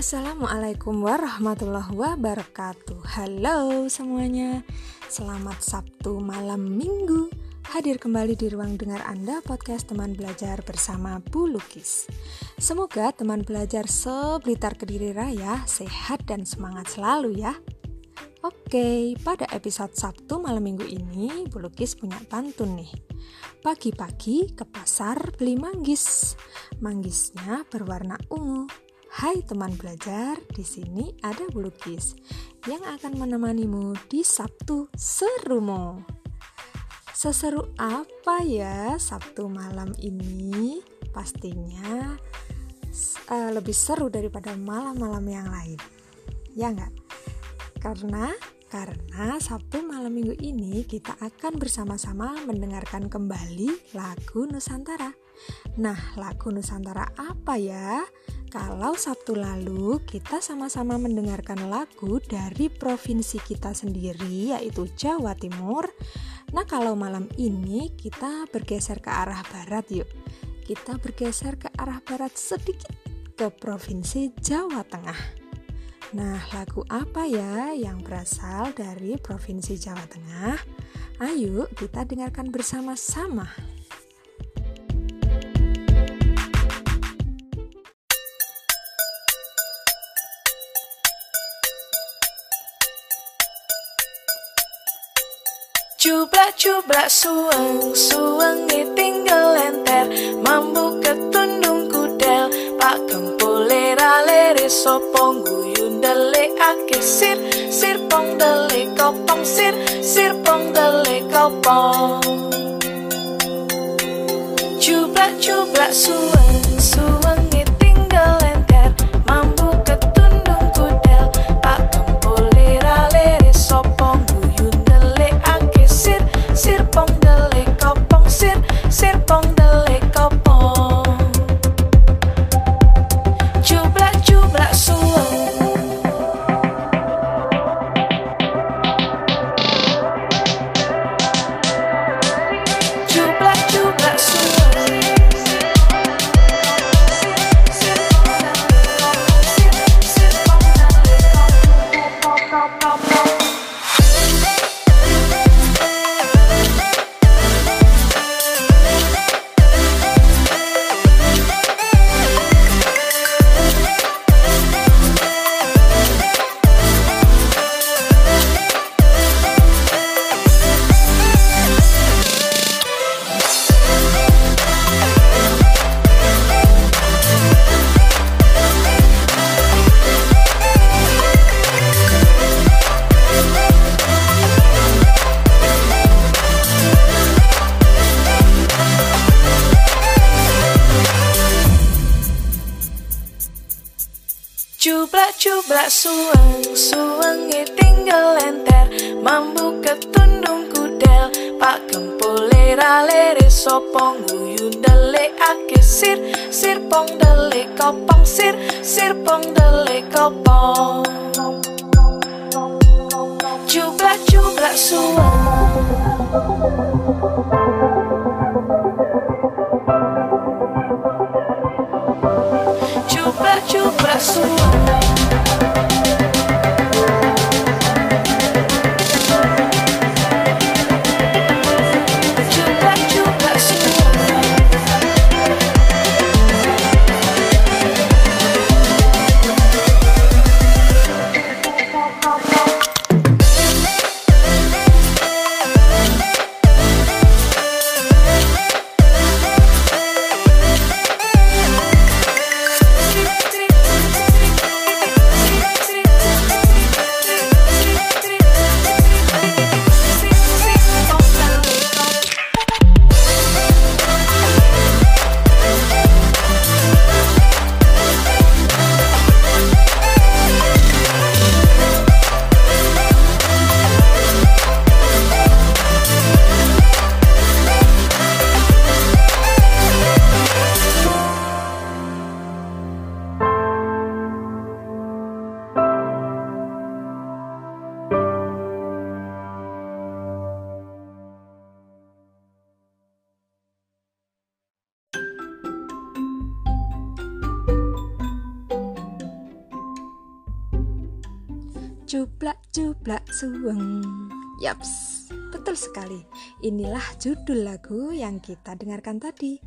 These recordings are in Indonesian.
Assalamualaikum warahmatullahi wabarakatuh. Halo semuanya. Selamat Sabtu malam minggu. Hadir kembali di ruang dengar Anda podcast teman belajar bersama Bu Lukis Semoga teman belajar seblitar kediri raya sehat dan semangat selalu ya. Oke, pada episode Sabtu malam minggu ini Bu Lukis punya pantun nih. Pagi-pagi ke pasar beli manggis. Manggisnya berwarna ungu Hai teman belajar, di sini ada Bulukis yang akan menemanimu di Sabtu Serumo. Seseru apa ya Sabtu malam ini? Pastinya uh, lebih seru daripada malam-malam yang lain. Ya enggak? Karena karena Sabtu malam minggu ini kita akan bersama-sama mendengarkan kembali lagu Nusantara. Nah, lagu Nusantara apa ya? Kalau Sabtu lalu kita sama-sama mendengarkan lagu dari provinsi kita sendiri yaitu Jawa Timur. Nah, kalau malam ini kita bergeser ke arah barat yuk. Kita bergeser ke arah barat sedikit ke provinsi Jawa Tengah. Nah, lagu apa ya yang berasal dari provinsi Jawa Tengah? Ayo kita dengarkan bersama-sama. Cublak-cublak suang Suang tinggal lenter. Mambu ketundung kudel Pak kempul lera lere sopong Guyun dale ake sir. Sir pong dale kopong Sir sir pong dale kopong. Cublak-cublak suang coba suang suangnya tinggal lenter. Mambu ketundung kudel. Pak kempole ralere sopong guyun dele ake sir. Sir pong dele kopong sir. Sir pong dele kopong. Coba coba suang. Cublak-cublak suang Cublak-cublak Cuplak cuplak suweng. Yaps, betul sekali. Inilah judul lagu yang kita dengarkan tadi.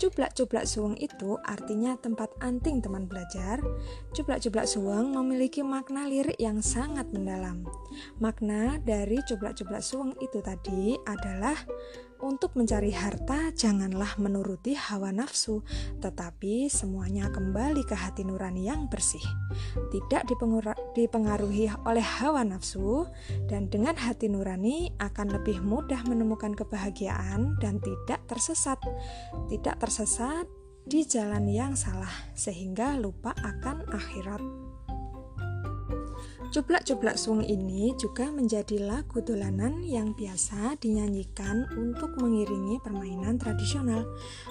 Cuplak-cuplak suweng itu artinya tempat anting teman belajar. Cuplak-cuplak suweng memiliki makna lirik yang sangat mendalam. Makna dari cuplak-cuplak suweng itu tadi adalah untuk mencari harta, janganlah menuruti hawa nafsu, tetapi semuanya kembali ke hati nurani yang bersih. Tidak dipengaruhi oleh hawa nafsu, dan dengan hati nurani akan lebih mudah menemukan kebahagiaan dan tidak tersesat. Tidak tersesat di jalan yang salah, sehingga lupa akan akhirat. Cuplak-cuplak suwung ini juga menjadi lagu dolanan yang biasa dinyanyikan untuk mengiringi permainan tradisional.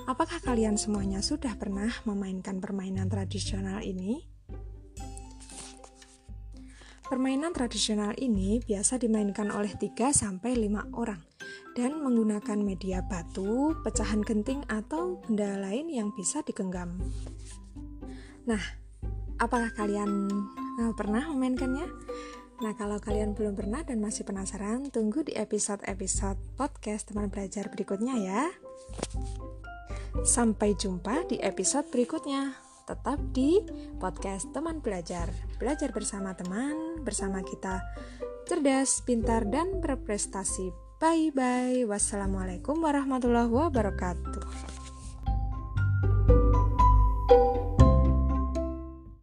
Apakah kalian semuanya sudah pernah memainkan permainan tradisional ini? Permainan tradisional ini biasa dimainkan oleh 3 sampai 5 orang dan menggunakan media batu, pecahan genting atau benda lain yang bisa digenggam. Nah, apakah kalian pernah memainkannya? Nah, kalau kalian belum pernah dan masih penasaran, tunggu di episode-episode podcast teman belajar berikutnya ya. Sampai jumpa di episode berikutnya. Tetap di podcast teman belajar. Belajar bersama teman, bersama kita cerdas, pintar, dan berprestasi. Bye-bye. Wassalamualaikum warahmatullahi wabarakatuh.